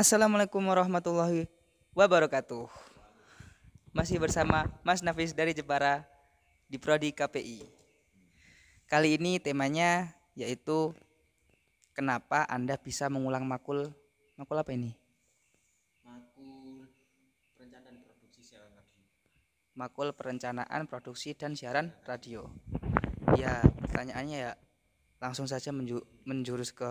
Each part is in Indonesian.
Assalamualaikum warahmatullahi wabarakatuh. Masih bersama Mas Nafis dari Jepara di Prodi KPI. Kali ini temanya yaitu kenapa Anda bisa mengulang makul makul apa ini? makul perencanaan produksi siaran radio Makul perencanaan produksi dan siaran radio. Ya, pertanyaannya ya langsung saja menju- menjurus ke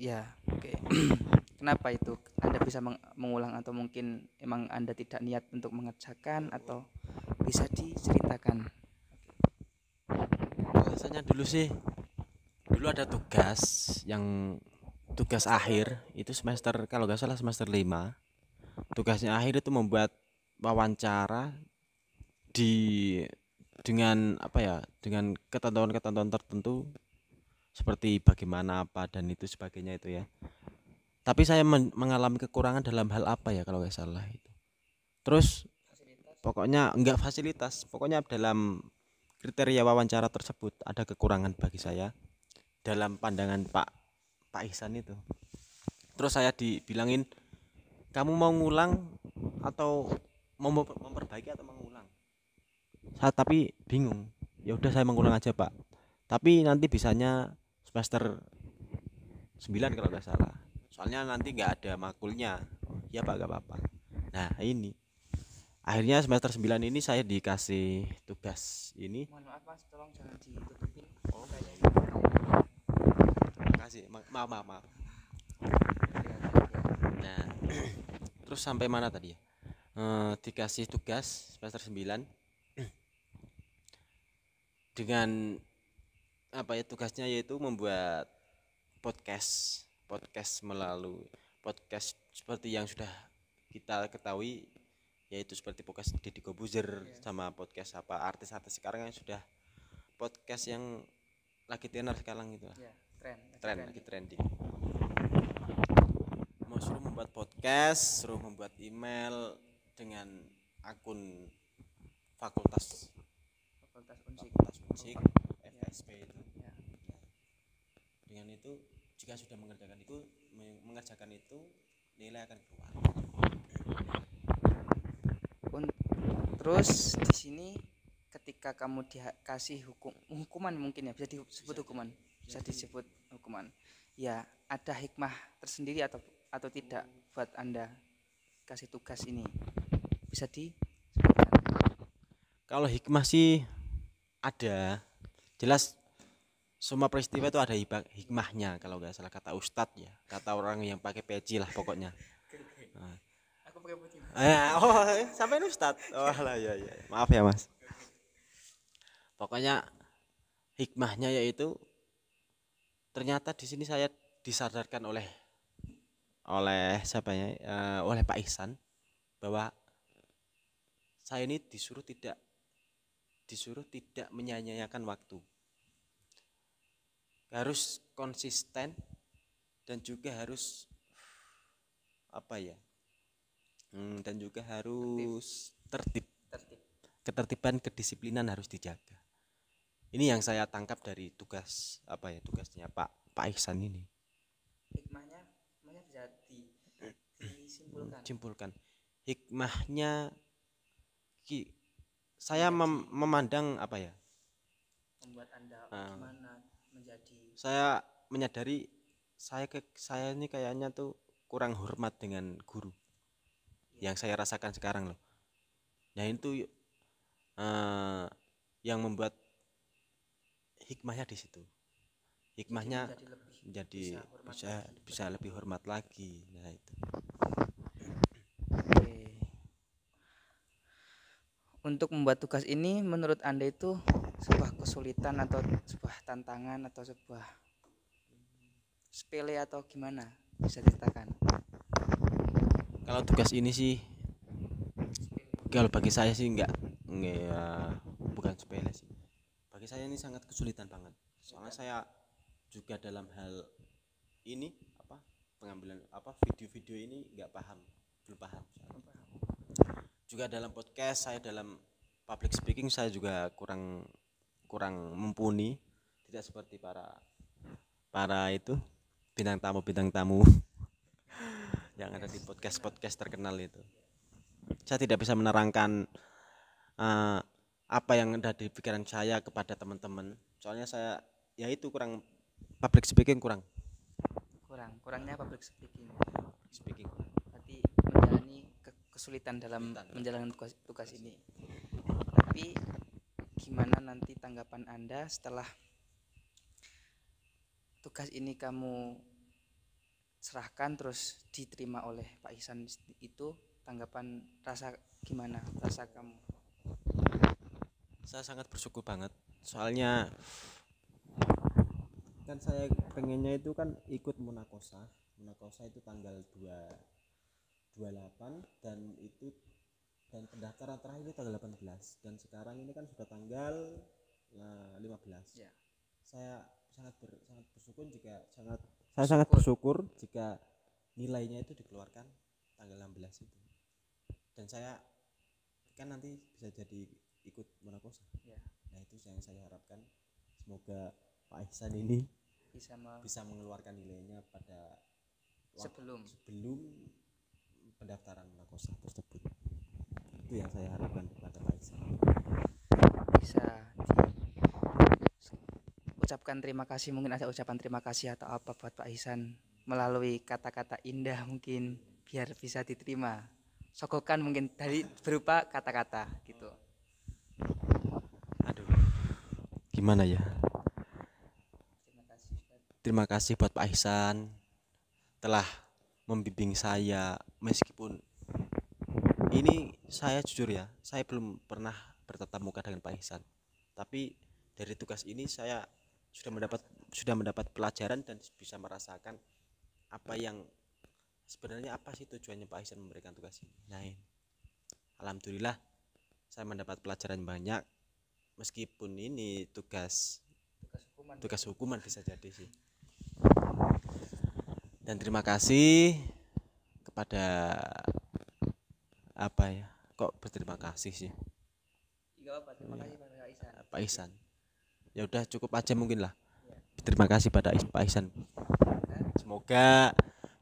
Ya, oke. Kenapa itu Anda bisa meng- mengulang atau mungkin emang Anda tidak niat untuk mengerjakan atau bisa diceritakan? biasanya dulu sih dulu ada tugas yang tugas akhir itu semester kalau nggak salah semester 5 tugasnya akhir itu membuat wawancara di dengan apa ya dengan ketentuan-ketentuan tertentu seperti bagaimana apa dan itu sebagainya itu ya. Tapi saya men- mengalami kekurangan dalam hal apa ya kalau nggak salah itu. Terus pokoknya enggak fasilitas pokoknya dalam kriteria wawancara tersebut ada kekurangan bagi saya dalam pandangan Pak Pak Ihsan itu. Terus saya dibilangin kamu mau ngulang atau mau memper- memperbaiki atau mengulang saya tapi bingung. Ya udah saya mengulang aja Pak tapi nanti bisanya semester 9 kalau nggak salah. Soalnya nanti nggak ada makulnya. Ya Pak gak apa-apa. Nah ini. Akhirnya semester 9 ini saya dikasih tugas ini. Mohon maaf Mas, tolong jangan ditutupin. Oh. kayaknya. terima kasih Ma- maaf maaf maaf. Nah terus sampai mana tadi ya? Eh, dikasih tugas semester 9 dengan apa ya tugasnya yaitu membuat podcast podcast melalui podcast seperti yang sudah kita ketahui yaitu seperti podcast Deddy Kobuzer sama podcast apa artis-artis sekarang yang sudah podcast yang lagi tenar sekarang gitu lah. Ya, tren. tren lagi trending. Mau suruh membuat podcast suruh membuat email dengan akun fakultas. Fakultas Unsik. fakultas musik FSP itu Ya. dengan itu jika sudah mengerjakan itu me- mengerjakan itu nilai akan keluar. Terus di sini ketika kamu dikasih hukum hukuman mungkin ya bisa disebut hukuman? bisa disebut hukuman. Ya ada hikmah tersendiri atau atau tidak buat anda kasih tugas ini? Bisa di kalau hikmah sih ada jelas semua peristiwa itu ada hikmahnya kalau nggak salah kata ustadz ya kata orang yang pakai peci lah pokoknya Nah, aku pakai putih Eh, oh, sampai Ustad. Oh, lah ya ya. Maaf ya, Mas. Pokoknya hikmahnya yaitu ternyata di sini saya disadarkan oleh oleh siapa ya? eh, oleh Pak Ihsan bahwa saya ini disuruh tidak disuruh tidak menyanyiakan waktu. Harus konsisten dan juga harus apa ya? Hmm, dan juga harus tertib. tertib Ketertiban, kedisiplinan harus dijaga. Ini yang saya tangkap dari tugas apa ya tugasnya Pak Pak Ihsan ini. hikmahnya hikmahnya bisa di, disimpulkan Simpulkan hikmahnya ki, saya mem- memandang apa ya? membuat anda Ah. gimana menjadi Saya menyadari saya ke saya ini kayaknya tuh kurang hormat dengan guru. Yang saya rasakan sekarang loh. Nah, itu eh, yang membuat hikmahnya di situ. Hikmahnya lebih jadi bisa bisa lagi. bisa lebih hormat lagi. Nah, itu. Oke. Untuk membuat tugas ini menurut Anda itu sebuah kesulitan atau sebuah tantangan atau sebuah sepele atau gimana? Bisa ceritakan. Kalau tugas ini sih kalau bagi saya sih enggak enggak ya, bukan sepele sih. Bagi saya ini sangat kesulitan banget. Soalnya saya juga dalam hal ini apa pengambilan apa video-video ini enggak paham, belum paham. Juga dalam podcast saya dalam public speaking saya juga kurang kurang mumpuni, tidak seperti para para itu bintang tamu bintang tamu yang ada di podcast podcast terkenal itu. Saya tidak bisa menerangkan eh, apa yang ada di pikiran saya kepada teman-teman. Soalnya saya ya itu kurang public speaking kurang. Kurang kurangnya public speaking. Public speaking berarti menjalani ke- kesulitan dalam Kesulitan. menjalankan tugas, tugas ini. Tapi gimana nanti tanggapan anda setelah tugas ini kamu serahkan terus diterima oleh Pak Ihsan itu tanggapan rasa gimana rasa kamu? Saya sangat bersyukur banget. Soalnya kan saya pengennya itu kan ikut munakosa. Munakosa itu tanggal 2 28 dan itu dan pendaftaran terakhir itu tanggal 18 dan sekarang ini kan sudah tanggal eh, 15 Ya. saya sangat ber, sangat bersyukur jika sangat saya sangat bersyukur jika nilainya itu dikeluarkan tanggal 16 itu. Dan saya kan nanti bisa jadi ikut munakosa. Ya. Nah itu yang saya harapkan. Semoga Pak Ihsan ini bisa me- bisa mengeluarkan nilainya pada sebelum. sebelum pendaftaran Makosa tersebut. Itu yang saya harapkan kepada Pak Ihsan. bisa di- ucapkan terima kasih mungkin ada ucapan terima kasih atau apa buat Pak Ihsan melalui kata-kata indah mungkin biar bisa diterima sokokan mungkin dari berupa kata-kata gitu Aduh, gimana ya? terima kasih. Terima kasih buat Pak Ihsan telah membimbing saya meskipun ini saya jujur ya, saya belum pernah bertatap muka dengan Pak Ihsan. Tapi dari tugas ini saya sudah mendapat sudah mendapat pelajaran dan bisa merasakan apa yang sebenarnya apa sih tujuannya Pak Ihsan memberikan tugas ini. Nah, ini. alhamdulillah saya mendapat pelajaran banyak meskipun ini tugas tugas hukuman tugas hukuman bisa jadi sih dan terima kasih kepada apa ya? Kok berterima kasih sih? Apa terima kasih pada Pak Ihsan. Pak ya udah cukup aja mungkin lah. Terima kasih pada Is- Pak Ihsan. Semoga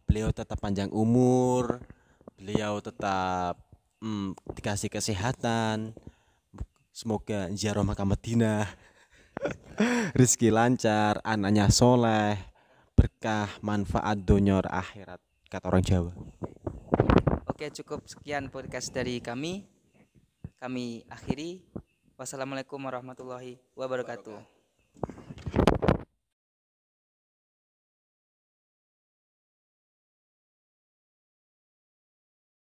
beliau tetap panjang umur beliau tetap mm, dikasih kesehatan. Semoga ziarah makam Madinah rezeki lancar anaknya soleh berkah manfaat dunia akhirat kata orang Jawa Oke cukup sekian podcast dari kami. Kami akhiri. Wassalamualaikum warahmatullahi wabarakatuh